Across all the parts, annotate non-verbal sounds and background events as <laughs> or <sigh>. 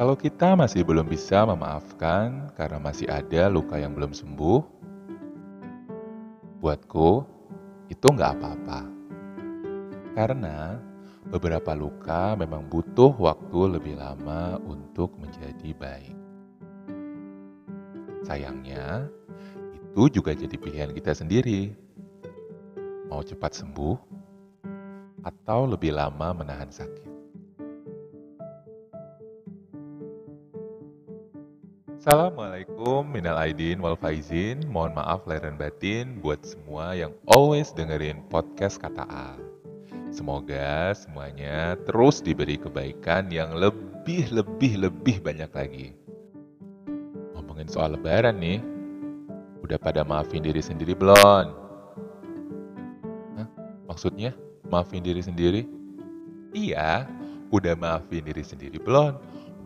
Kalau kita masih belum bisa memaafkan karena masih ada luka yang belum sembuh, buatku itu nggak apa-apa. Karena beberapa luka memang butuh waktu lebih lama untuk menjadi baik. Sayangnya, itu juga jadi pilihan kita sendiri. Mau cepat sembuh atau lebih lama menahan sakit. Assalamualaikum minal aidin wal faizin. Mohon maaf lahir dan batin buat semua yang always dengerin podcast kata A. Semoga semuanya terus diberi kebaikan yang lebih lebih lebih banyak lagi. Ngomongin soal lebaran nih, udah pada maafin diri sendiri belum? Maksudnya maafin diri sendiri? Iya, udah maafin diri sendiri belum?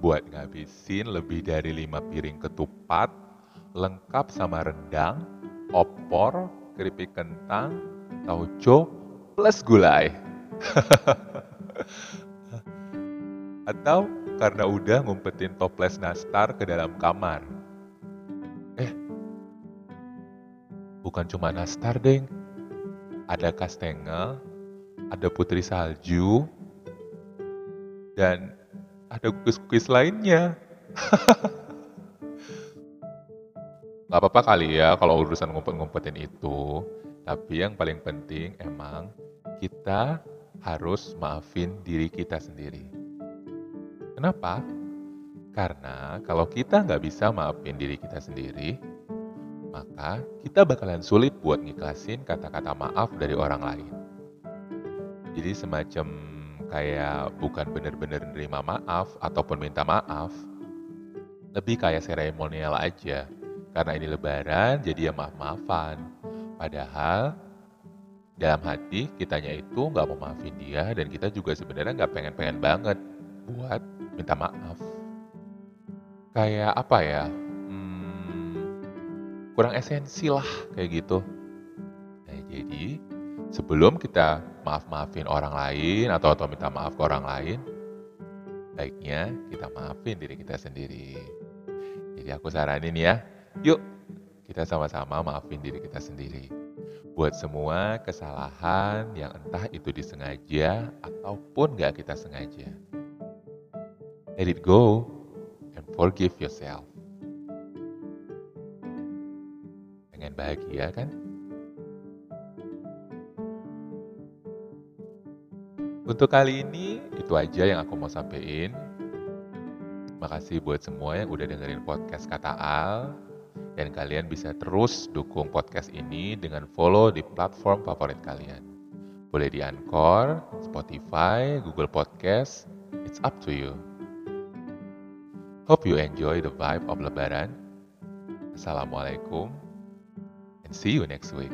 Buat ngabisin lebih dari lima piring ketupat lengkap sama rendang, opor, keripik kentang, tauco, plus gulai. <laughs> Atau karena udah ngumpetin toples nastar ke dalam kamar. Eh, bukan cuma nastar, deng. Ada kastengel, ada putri salju, dan ada kuis-kuis lainnya. <laughs> Gak apa-apa kali ya kalau urusan ngumpet-ngumpetin itu. Tapi yang paling penting emang kita harus maafin diri kita sendiri. Kenapa? Karena kalau kita nggak bisa maafin diri kita sendiri, maka kita bakalan sulit buat ngiklasin kata-kata maaf dari orang lain. Jadi semacam kayak bukan bener-bener nerima maaf ataupun minta maaf. Lebih kayak seremonial aja. Karena ini lebaran, jadi ya maaf-maafan. Padahal dalam hati kitanya itu nggak mau maafin dia dan kita juga sebenarnya nggak pengen-pengen banget buat minta maaf. Kayak apa ya? Hmm, kurang esensi lah kayak gitu. Nah, jadi sebelum kita maaf-maafin orang lain atau atau minta maaf ke orang lain, baiknya kita maafin diri kita sendiri. Jadi aku saranin ya, yuk kita sama-sama maafin diri kita sendiri. Buat semua kesalahan yang entah itu disengaja ataupun gak kita sengaja. Let it go and forgive yourself. Pengen bahagia kan? Untuk kali ini, itu aja yang aku mau sampaikan. Makasih buat semua yang udah dengerin podcast Kata Al. Dan kalian bisa terus dukung podcast ini dengan follow di platform favorit kalian. Boleh di Anchor, Spotify, Google Podcast, it's up to you. Hope you enjoy the vibe of Lebaran. Assalamualaikum, and see you next week.